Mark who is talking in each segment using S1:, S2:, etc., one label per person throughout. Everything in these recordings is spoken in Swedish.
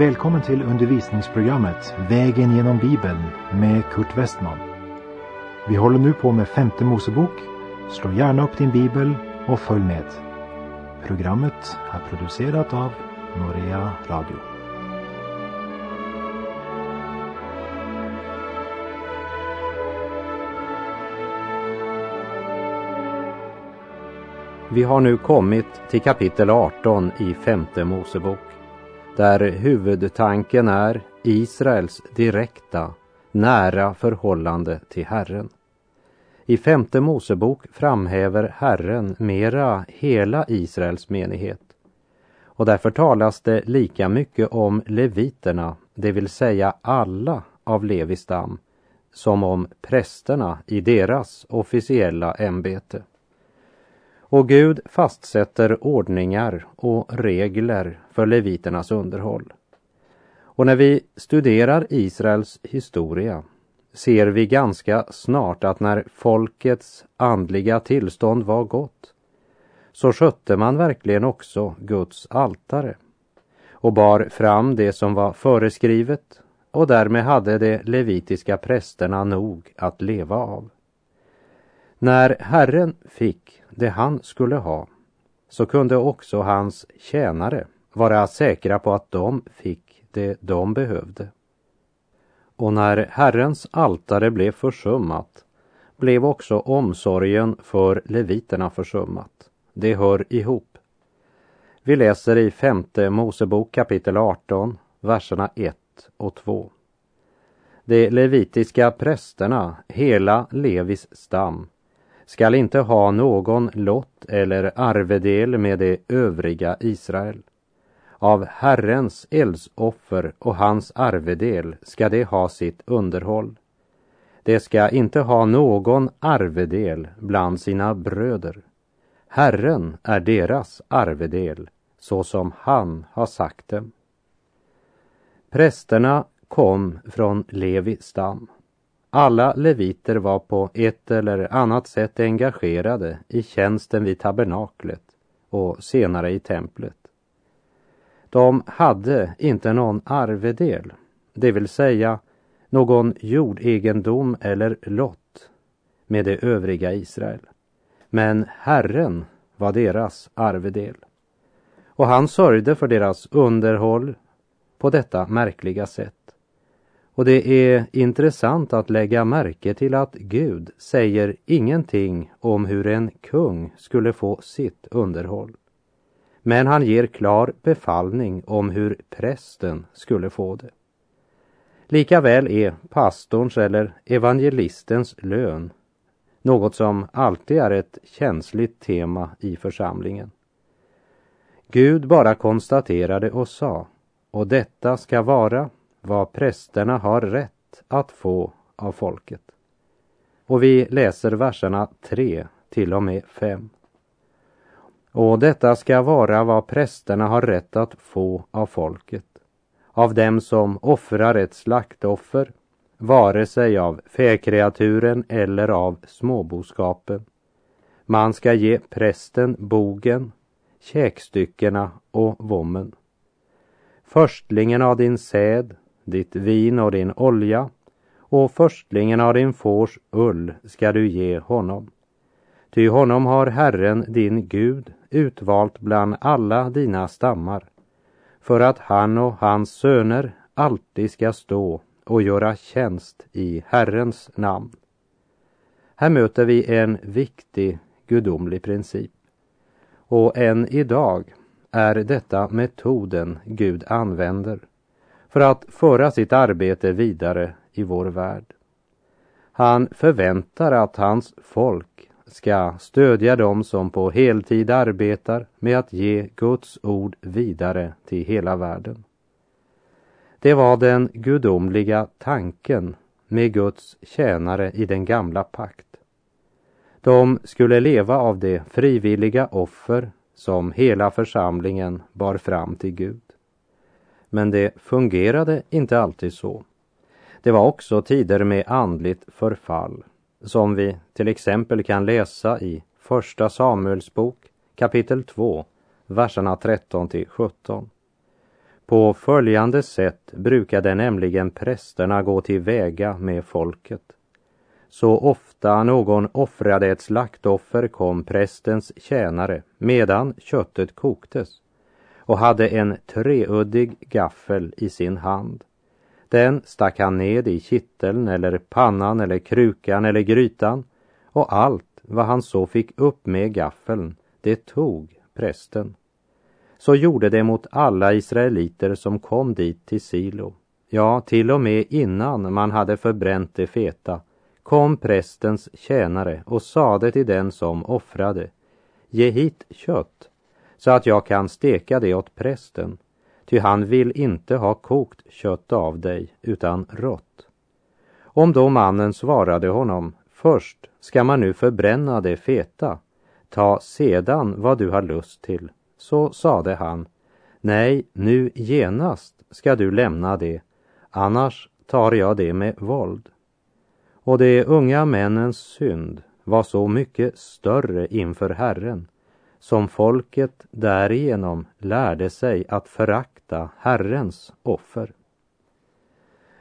S1: Välkommen till undervisningsprogrammet Vägen genom Bibeln med Kurt Westman. Vi håller nu på med femte Mosebok. Slå gärna upp din bibel och följ med. Programmet är producerat av Norea Radio.
S2: Vi har nu kommit till kapitel 18 i femte Mosebok där huvudtanken är Israels direkta, nära förhållande till Herren. I femte Mosebok framhäver Herren mera hela Israels menighet. Och därför talas det lika mycket om leviterna, det vill säga alla av Levis stam, som om prästerna i deras officiella ämbete. Och Gud fastsätter ordningar och regler för leviternas underhåll. Och när vi studerar Israels historia ser vi ganska snart att när folkets andliga tillstånd var gott så skötte man verkligen också Guds altare och bar fram det som var föreskrivet och därmed hade de levitiska prästerna nog att leva av. När Herren fick det han skulle ha så kunde också hans tjänare vara säkra på att de fick det de behövde. Och när Herrens altare blev försummat blev också omsorgen för leviterna försummat. Det hör ihop. Vi läser i femte Mosebok kapitel 18, verserna 1 och 2. De levitiska prästerna, hela Levis stam, skall inte ha någon lott eller arvedel med det övriga Israel. Av Herrens eldsoffer och hans arvedel ska de ha sitt underhåll. De ska inte ha någon arvedel bland sina bröder. Herren är deras arvedel, så som han har sagt dem. Prästerna kom från Levi stam. Alla leviter var på ett eller annat sätt engagerade i tjänsten vid tabernaklet och senare i templet. De hade inte någon arvedel, det vill säga någon jordegendom eller lott med det övriga Israel. Men Herren var deras arvedel. Och han sörjde för deras underhåll på detta märkliga sätt. Och det är intressant att lägga märke till att Gud säger ingenting om hur en kung skulle få sitt underhåll. Men han ger klar befallning om hur prästen skulle få det. Likaväl är pastorns eller evangelistens lön något som alltid är ett känsligt tema i församlingen. Gud bara konstaterade och sa, och detta ska vara vad prästerna har rätt att få av folket. Och vi läser verserna 3 till och med 5. Och detta ska vara vad prästerna har rätt att få av folket, av dem som offrar ett slaktoffer, vare sig av fäkreaturen eller av småboskapen. Man ska ge prästen bogen, käkstyckena och vommen. Förstlingen av din säd, ditt vin och din olja och förstlingen av din fårs ull ska du ge honom. Ty honom har Herren din Gud utvalt bland alla dina stammar för att han och hans söner alltid ska stå och göra tjänst i Herrens namn. Här möter vi en viktig gudomlig princip. Och än idag är detta metoden Gud använder för att föra sitt arbete vidare i vår värld. Han förväntar att hans folk ska stödja dem som på heltid arbetar med att ge Guds ord vidare till hela världen. Det var den gudomliga tanken med Guds tjänare i den gamla pakt. De skulle leva av det frivilliga offer som hela församlingen bar fram till Gud. Men det fungerade inte alltid så. Det var också tider med andligt förfall som vi till exempel kan läsa i Första Samuels bok kapitel 2, verserna 13 till 17. På följande sätt brukade nämligen prästerna gå till väga med folket. Så ofta någon offrade ett slaktoffer kom prästens tjänare medan köttet koktes och hade en treuddig gaffel i sin hand. Den stack han ned i kitteln eller pannan eller krukan eller grytan och allt vad han så fick upp med gaffeln, det tog prästen. Så gjorde det mot alla israeliter som kom dit till Silo. Ja, till och med innan man hade förbränt det feta kom prästens tjänare och sade till den som offrade, ge hit kött så att jag kan steka det åt prästen, ty han vill inte ha kokt kött av dig utan rått. Om då mannen svarade honom, först ska man nu förbränna det feta, ta sedan vad du har lust till, så sade han, nej, nu genast ska du lämna det, annars tar jag det med våld. Och de unga männens synd var så mycket större inför Herren som folket därigenom lärde sig att förakta Herrens offer.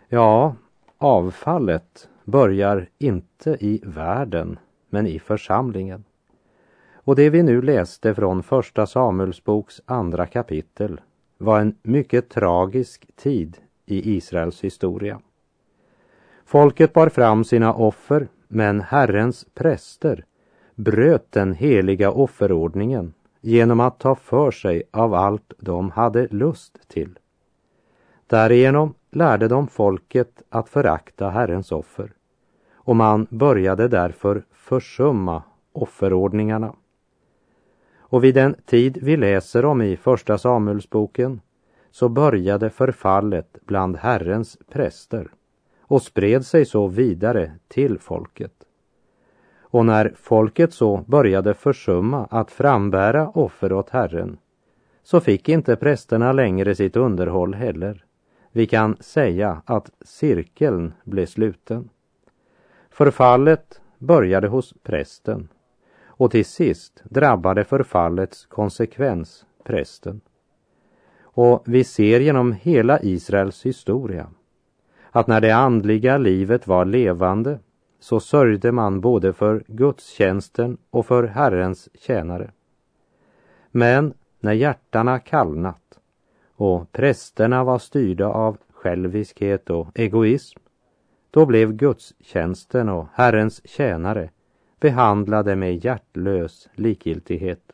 S2: Ja, avfallet börjar inte i världen, men i församlingen. Och det vi nu läste från Första Samuelsboks andra kapitel var en mycket tragisk tid i Israels historia. Folket bar fram sina offer, men Herrens präster bröt den heliga offerordningen genom att ta för sig av allt de hade lust till. Därigenom lärde de folket att förakta Herrens offer och man började därför försumma offerordningarna. Och vid den tid vi läser om i Första Samuelsboken så började förfallet bland Herrens präster och spred sig så vidare till folket. Och när folket så började försumma att frambära offer åt Herren så fick inte prästerna längre sitt underhåll heller. Vi kan säga att cirkeln blev sluten. Förfallet började hos prästen och till sist drabbade förfallets konsekvens prästen. Och vi ser genom hela Israels historia att när det andliga livet var levande så sörjde man både för gudstjänsten och för Herrens tjänare. Men när hjärtana kallnat och prästerna var styrda av själviskhet och egoism, då blev gudstjänsten och Herrens tjänare behandlade med hjärtlös likgiltighet.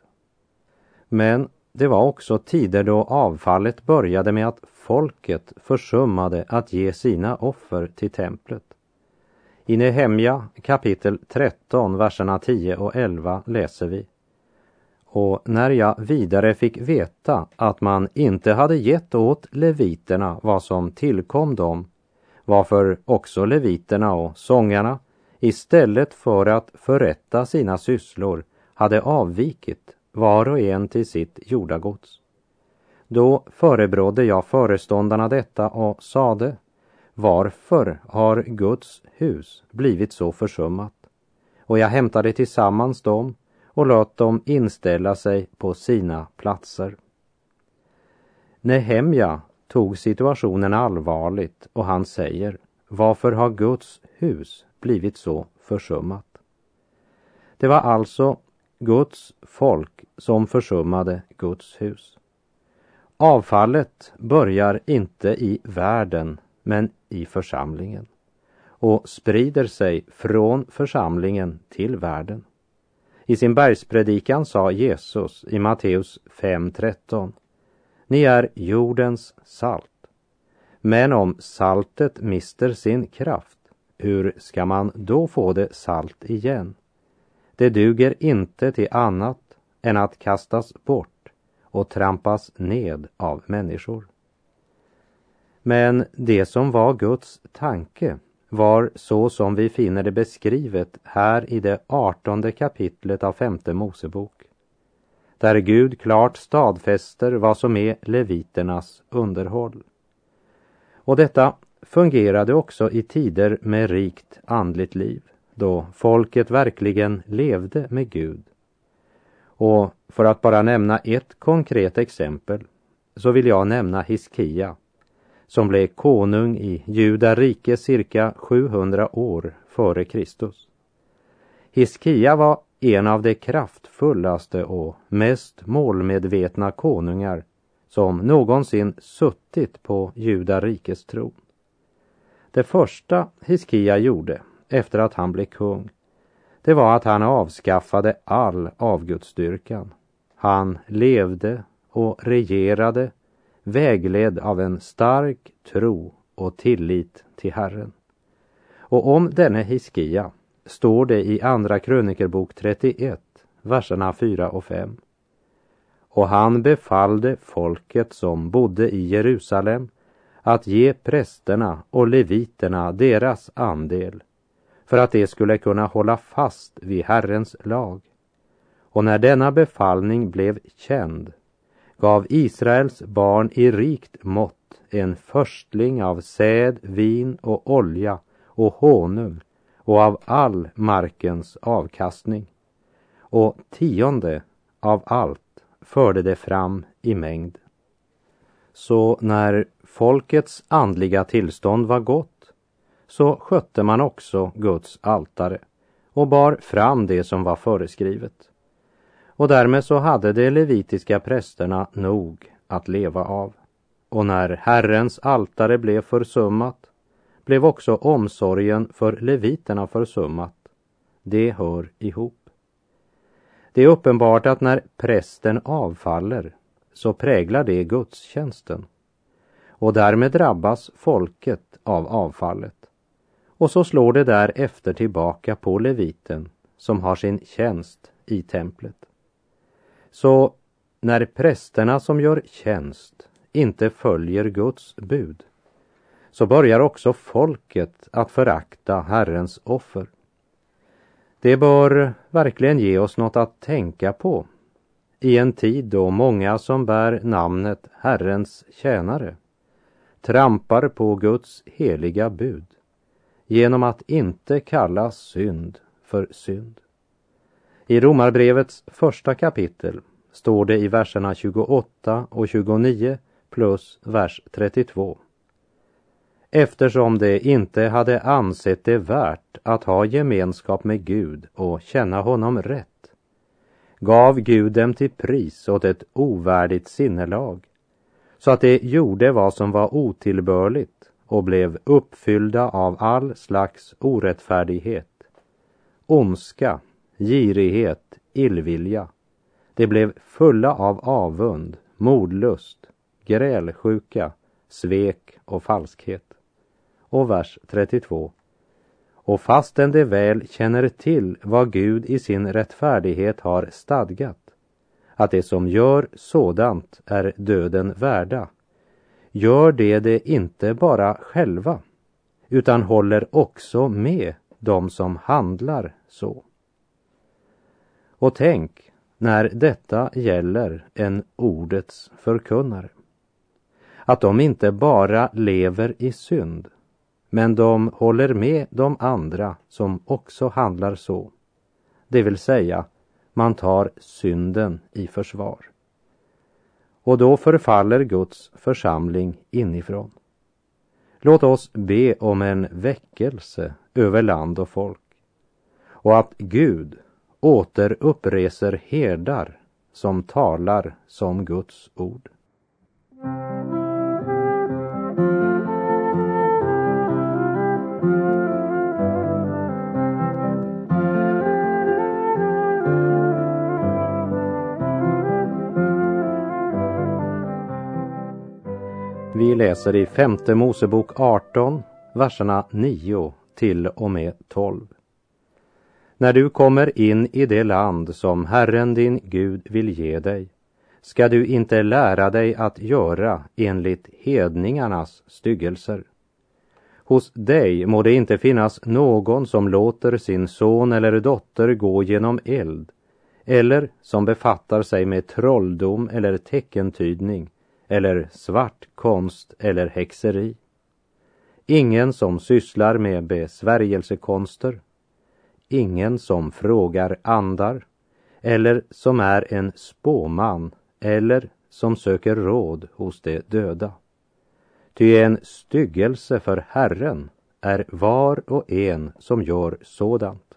S2: Men det var också tider då avfallet började med att folket försummade att ge sina offer till templet. I Nehemja kapitel 13, verserna 10 och 11 läser vi. Och när jag vidare fick veta att man inte hade gett åt leviterna vad som tillkom dem, varför också leviterna och sångarna istället för att förrätta sina sysslor hade avvikit var och en till sitt jordagods. Då förebrådde jag föreståndarna detta och sade, varför har Guds hus blivit så försummat? Och jag hämtade tillsammans dem och lät dem inställa sig på sina platser. Nehemja tog situationen allvarligt och han säger, varför har Guds hus blivit så försummat? Det var alltså Guds folk som försummade Guds hus. Avfallet börjar inte i världen men i församlingen och sprider sig från församlingen till världen. I sin bergspredikan sa Jesus i Matteus 5.13 Ni är jordens salt. Men om saltet mister sin kraft, hur ska man då få det salt igen? Det duger inte till annat än att kastas bort och trampas ned av människor. Men det som var Guds tanke var så som vi finner det beskrivet här i det artonde kapitlet av femte Mosebok. Där Gud klart stadfäster vad som är leviternas underhåll. Och detta fungerade också i tider med rikt andligt liv, då folket verkligen levde med Gud. Och för att bara nämna ett konkret exempel så vill jag nämna Hiskia som blev konung i Juda rike cirka 700 år före Kristus. Hiskia var en av de kraftfullaste och mest målmedvetna konungar som någonsin suttit på Juda rikes tron. Det första Hiskia gjorde efter att han blev kung, det var att han avskaffade all avgudsdyrkan. Han levde och regerade vägledd av en stark tro och tillit till Herren. Och om denne Hiskia står det i Andra krönikerbok 31, verserna 4 och 5. Och han befallde folket som bodde i Jerusalem att ge prästerna och leviterna deras andel för att de skulle kunna hålla fast vid Herrens lag. Och när denna befallning blev känd gav Israels barn i rikt mått en förstling av säd, vin och olja och honung och av all markens avkastning. Och tionde av allt förde det fram i mängd. Så när folkets andliga tillstånd var gott så skötte man också Guds altare och bar fram det som var föreskrivet. Och därmed så hade de levitiska prästerna nog att leva av. Och när Herrens altare blev försummat blev också omsorgen för leviterna försummat. Det hör ihop. Det är uppenbart att när prästen avfaller så präglar det gudstjänsten. Och därmed drabbas folket av avfallet. Och så slår det därefter tillbaka på leviten som har sin tjänst i templet. Så när prästerna som gör tjänst inte följer Guds bud så börjar också folket att förakta Herrens offer. Det bör verkligen ge oss något att tänka på i en tid då många som bär namnet Herrens tjänare trampar på Guds heliga bud genom att inte kalla synd för synd. I Romarbrevets första kapitel står det i verserna 28 och 29 plus vers 32. Eftersom de inte hade ansett det värt att ha gemenskap med Gud och känna honom rätt gav Gud dem till pris åt ett ovärdigt sinnelag så att de gjorde vad som var otillbörligt och blev uppfyllda av all slags orättfärdighet, ondska, girighet, illvilja. De blev fulla av avund, modlust, grälsjuka, svek och falskhet. Och vers 32. Och fastän de väl känner till vad Gud i sin rättfärdighet har stadgat, att det som gör sådant är döden värda, gör det det inte bara själva, utan håller också med de som handlar så. Och tänk när detta gäller en ordets förkunnare. Att de inte bara lever i synd, men de håller med de andra som också handlar så. Det vill säga, man tar synden i försvar. Och då förfaller Guds församling inifrån. Låt oss be om en väckelse över land och folk och att Gud åter uppreser herdar som talar som Guds ord. Vi läser i femte Mosebok 18, verserna 9 till och med 12. När du kommer in i det land som Herren din Gud vill ge dig ska du inte lära dig att göra enligt hedningarnas styggelser. Hos dig må det inte finnas någon som låter sin son eller dotter gå genom eld eller som befattar sig med trolldom eller teckentydning eller svart konst eller häxeri. Ingen som sysslar med besvärjelsekonster. Ingen som frågar andar eller som är en spåman eller som söker råd hos de döda. Ty en styggelse för Herren är var och en som gör sådant.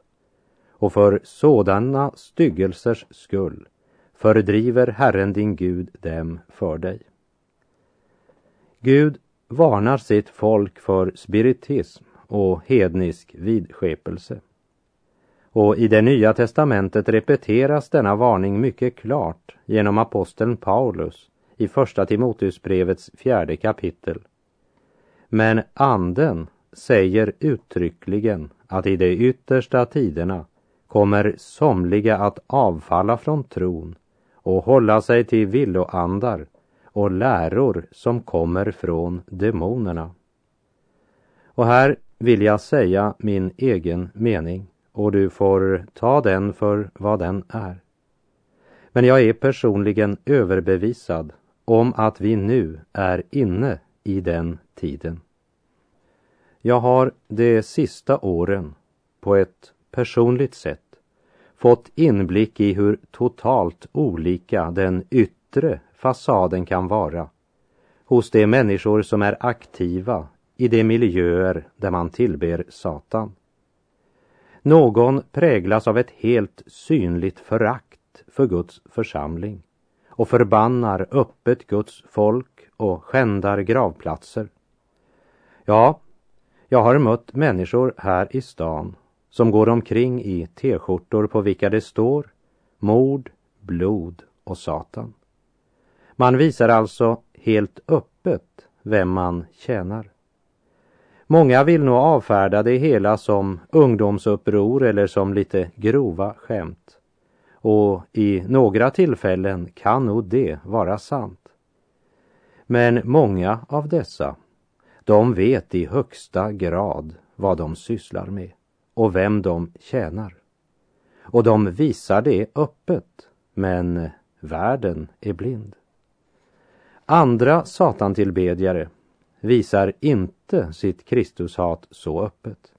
S2: Och för sådana styggelsers skull fördriver Herren din Gud dem för dig. Gud varnar sitt folk för spiritism och hednisk vidskepelse. Och i det nya testamentet repeteras denna varning mycket klart genom aposteln Paulus i Första Timoteusbrevets fjärde kapitel. Men anden säger uttryckligen att i de yttersta tiderna kommer somliga att avfalla från tron och hålla sig till villoandar och läror som kommer från demonerna. Och här vill jag säga min egen mening och du får ta den för vad den är. Men jag är personligen överbevisad om att vi nu är inne i den tiden. Jag har de sista åren på ett personligt sätt fått inblick i hur totalt olika den yttre fasaden kan vara hos de människor som är aktiva i de miljöer där man tillber Satan. Någon präglas av ett helt synligt förakt för Guds församling och förbannar öppet Guds folk och skändar gravplatser. Ja, jag har mött människor här i stan som går omkring i t-skjortor på vilka det står mord, blod och Satan. Man visar alltså helt öppet vem man tjänar. Många vill nog avfärda det hela som ungdomsuppror eller som lite grova skämt. Och i några tillfällen kan nog det vara sant. Men många av dessa, de vet i högsta grad vad de sysslar med och vem de tjänar. Och de visar det öppet, men världen är blind. Andra satantillbedjare visar inte sitt Kristushat så öppet,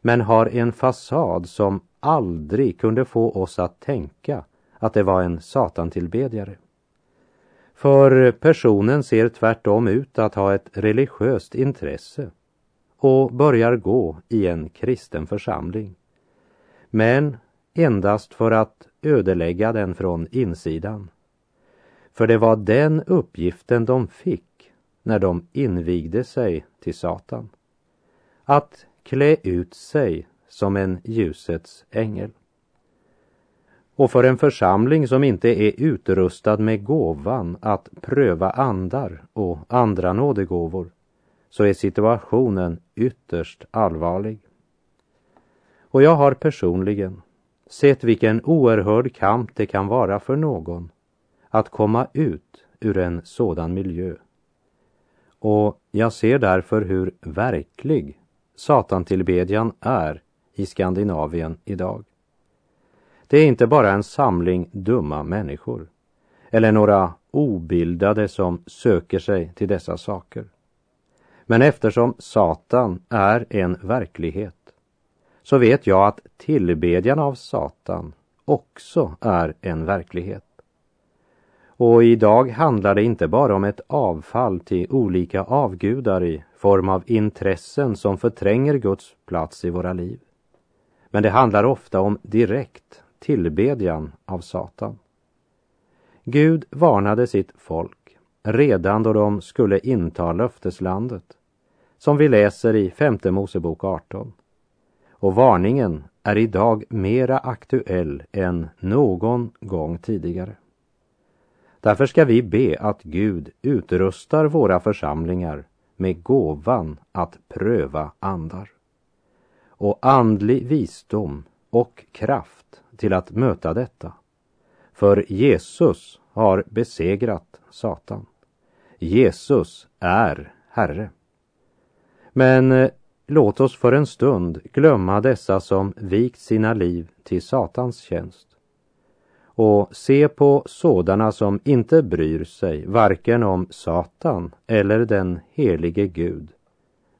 S2: men har en fasad som aldrig kunde få oss att tänka att det var en satantillbedjare. För personen ser tvärtom ut att ha ett religiöst intresse och börjar gå i en kristen församling. Men endast för att ödelägga den från insidan. För det var den uppgiften de fick när de invigde sig till Satan. Att klä ut sig som en ljusets ängel. Och för en församling som inte är utrustad med gåvan att pröva andar och andra nådegåvor så är situationen ytterst allvarlig. Och jag har personligen sett vilken oerhörd kamp det kan vara för någon att komma ut ur en sådan miljö. Och jag ser därför hur verklig satantillbedjan är i Skandinavien idag. Det är inte bara en samling dumma människor eller några obildade som söker sig till dessa saker. Men eftersom Satan är en verklighet så vet jag att tillbedjan av Satan också är en verklighet. Och idag handlar det inte bara om ett avfall till olika avgudar i form av intressen som förtränger Guds plats i våra liv. Men det handlar ofta om direkt tillbedjan av Satan. Gud varnade sitt folk redan då de skulle inta löfteslandet som vi läser i femte Mosebok 18. Och varningen är idag mera aktuell än någon gång tidigare. Därför ska vi be att Gud utrustar våra församlingar med gåvan att pröva andar och andlig visdom och kraft till att möta detta. För Jesus har besegrat Satan. Jesus är Herre. Men eh, låt oss för en stund glömma dessa som vikt sina liv till Satans tjänst och se på sådana som inte bryr sig varken om Satan eller den helige Gud,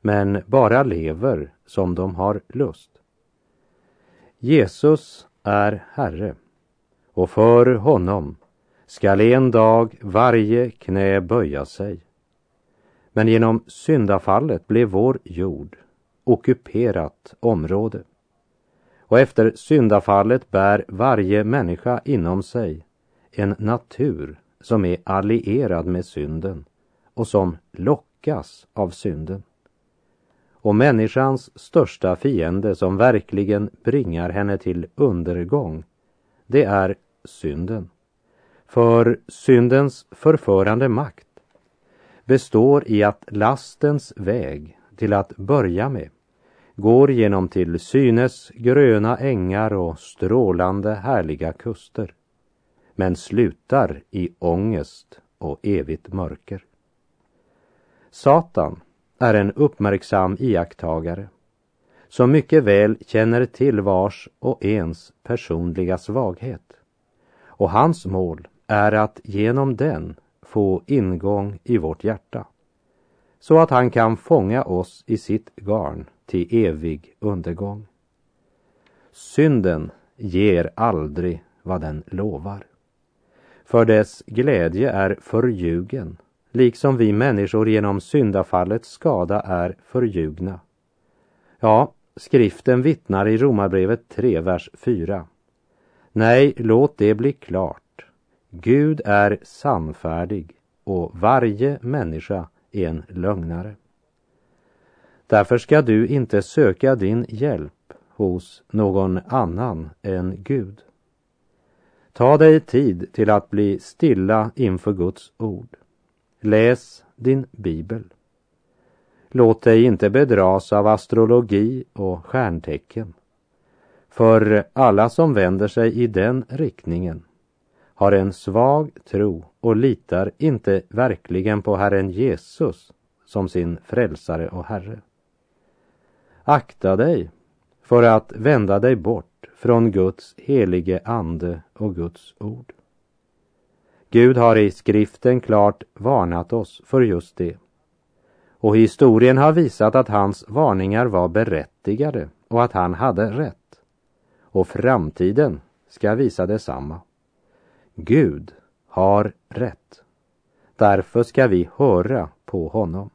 S2: men bara lever som de har lust. Jesus är Herre och för honom skall en dag varje knä böja sig. Men genom syndafallet blev vår jord ockuperat område. Och efter syndafallet bär varje människa inom sig en natur som är allierad med synden och som lockas av synden. Och människans största fiende som verkligen bringar henne till undergång, det är synden. För syndens förförande makt består i att lastens väg till att börja med går genom till synes gröna ängar och strålande härliga kuster men slutar i ångest och evigt mörker. Satan är en uppmärksam iakttagare som mycket väl känner till vars och ens personliga svaghet. Och hans mål är att genom den få ingång i vårt hjärta så att han kan fånga oss i sitt garn till evig undergång. Synden ger aldrig vad den lovar. För dess glädje är förljugen, liksom vi människor genom syndafallets skada är förljugna. Ja, skriften vittnar i Romarbrevet 3, vers 4. Nej, låt det bli klart. Gud är sannfärdig och varje människa en lögnare. Därför ska du inte söka din hjälp hos någon annan än Gud. Ta dig tid till att bli stilla inför Guds ord. Läs din bibel. Låt dig inte bedras av astrologi och stjärntecken. För alla som vänder sig i den riktningen har en svag tro och litar inte verkligen på Herren Jesus som sin frälsare och Herre. Akta dig för att vända dig bort från Guds helige ande och Guds ord. Gud har i skriften klart varnat oss för just det. Och historien har visat att hans varningar var berättigade och att han hade rätt. Och framtiden ska visa detsamma. Gud har rätt. Därför ska vi höra på honom.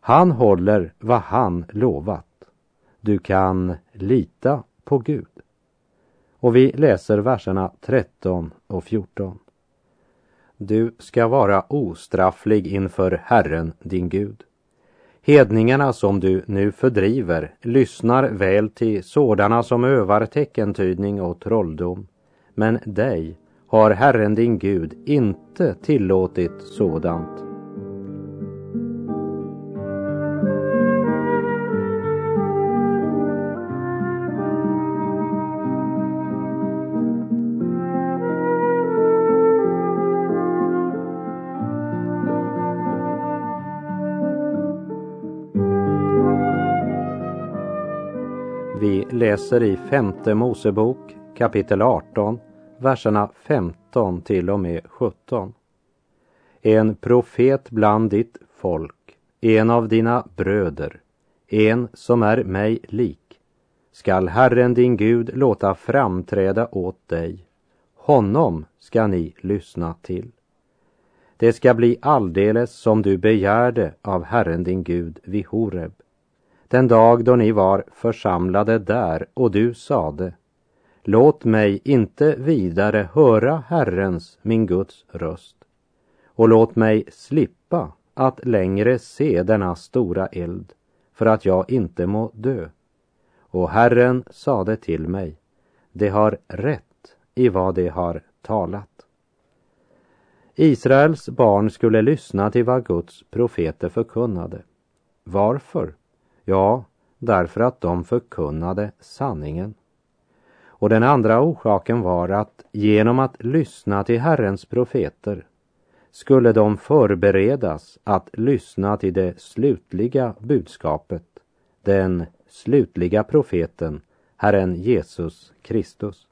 S2: Han håller vad han lovat. Du kan lita på Gud. Och vi läser verserna 13 och 14. Du ska vara ostrafflig inför Herren din Gud. Hedningarna som du nu fördriver lyssnar väl till sådana som övar teckentydning och trolldom. Men dig har Herren din Gud inte tillåtit sådant. Vi läser i femte Mosebok kapitel 18, verserna 15 till och med 17. En profet bland ditt folk, en av dina bröder, en som är mig lik, skall Herren din Gud låta framträda åt dig. Honom ska ni lyssna till. Det ska bli alldeles som du begärde av Herren din Gud vid Horeb den dag då ni var församlade där och du sade Låt mig inte vidare höra Herrens, min Guds röst och låt mig slippa att längre se denna stora eld för att jag inte må dö. Och Herren sade till mig, det har rätt i vad det har talat. Israels barn skulle lyssna till vad Guds profeter förkunnade. Varför? Ja, därför att de förkunnade sanningen. Och den andra orsaken var att genom att lyssna till Herrens profeter skulle de förberedas att lyssna till det slutliga budskapet, den slutliga profeten, Herren Jesus Kristus.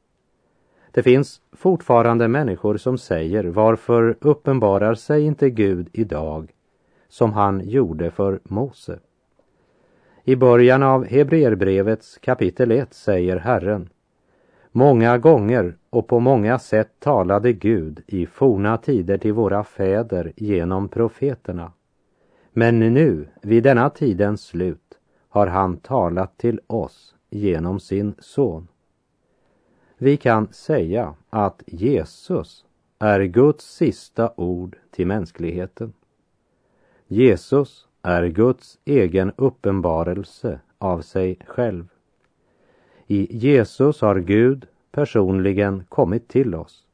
S2: Det finns fortfarande människor som säger varför uppenbarar sig inte Gud idag som han gjorde för Mose? I början av Hebreerbrevets kapitel 1 säger Herren Många gånger och på många sätt talade Gud i forna tider till våra fäder genom profeterna. Men nu, vid denna tidens slut, har han talat till oss genom sin son. Vi kan säga att Jesus är Guds sista ord till mänskligheten. Jesus är Guds egen uppenbarelse av sig själv. I Jesus har Gud personligen kommit till oss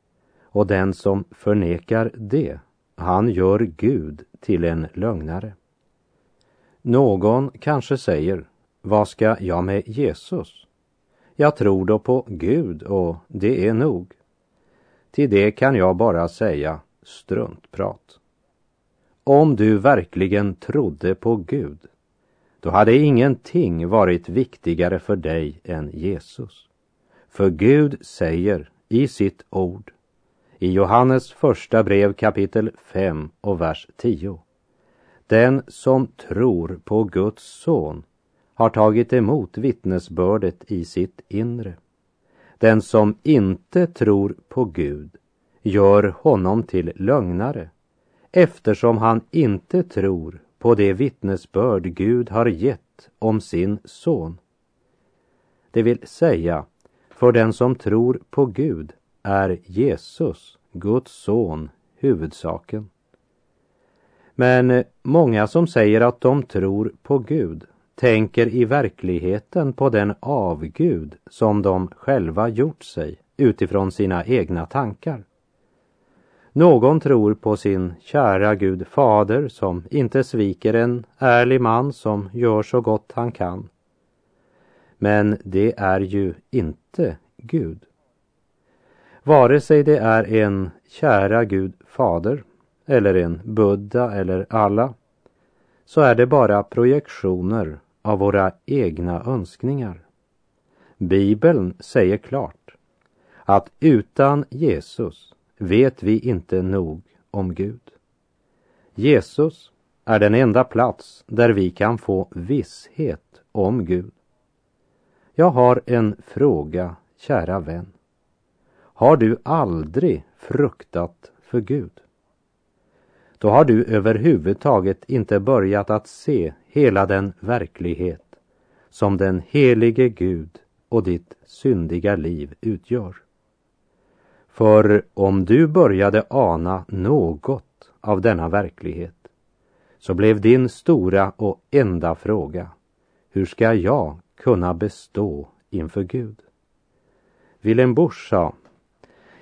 S2: och den som förnekar det, han gör Gud till en lögnare. Någon kanske säger, vad ska jag med Jesus? Jag tror då på Gud och det är nog. Till det kan jag bara säga struntprat. Om du verkligen trodde på Gud, då hade ingenting varit viktigare för dig än Jesus. För Gud säger i sitt ord i Johannes första brev kapitel 5 och vers 10. Den som tror på Guds son har tagit emot vittnesbördet i sitt inre. Den som inte tror på Gud gör honom till lögnare eftersom han inte tror på det vittnesbörd Gud har gett om sin son. Det vill säga, för den som tror på Gud är Jesus, Guds son, huvudsaken. Men många som säger att de tror på Gud tänker i verkligheten på den avgud som de själva gjort sig utifrån sina egna tankar. Någon tror på sin kära Gud fader som inte sviker en ärlig man som gör så gott han kan. Men det är ju inte Gud. Vare sig det är en kära Gud fader eller en Buddha eller alla så är det bara projektioner av våra egna önskningar. Bibeln säger klart att utan Jesus vet vi inte nog om Gud. Jesus är den enda plats där vi kan få visshet om Gud. Jag har en fråga, kära vän. Har du aldrig fruktat för Gud? Då har du överhuvudtaget inte börjat att se hela den verklighet som den helige Gud och ditt syndiga liv utgör. För om du började ana något av denna verklighet så blev din stora och enda fråga, hur ska jag kunna bestå inför Gud? Wilhelm Busch sa,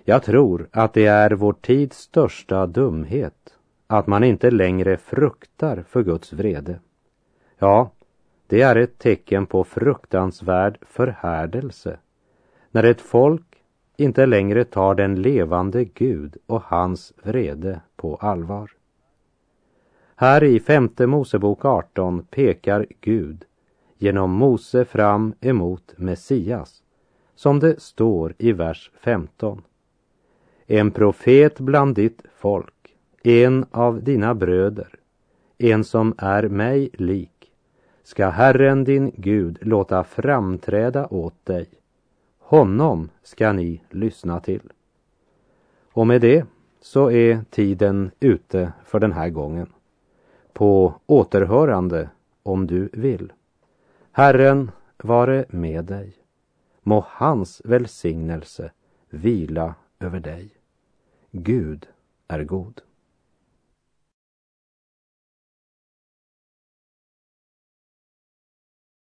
S2: jag tror att det är vår tids största dumhet att man inte längre fruktar för Guds vrede. Ja, det är ett tecken på fruktansvärd förhärdelse när ett folk inte längre tar den levande Gud och hans vrede på allvar. Här i femte Mosebok 18 pekar Gud genom Mose fram emot Messias, som det står i vers 15. En profet bland ditt folk, en av dina bröder, en som är mig lik, ska Herren din Gud låta framträda åt dig honom ska ni lyssna till. Och med det så är tiden ute för den här gången. På återhörande om du vill. Herren vare med dig. Må hans välsignelse vila över dig. Gud är god.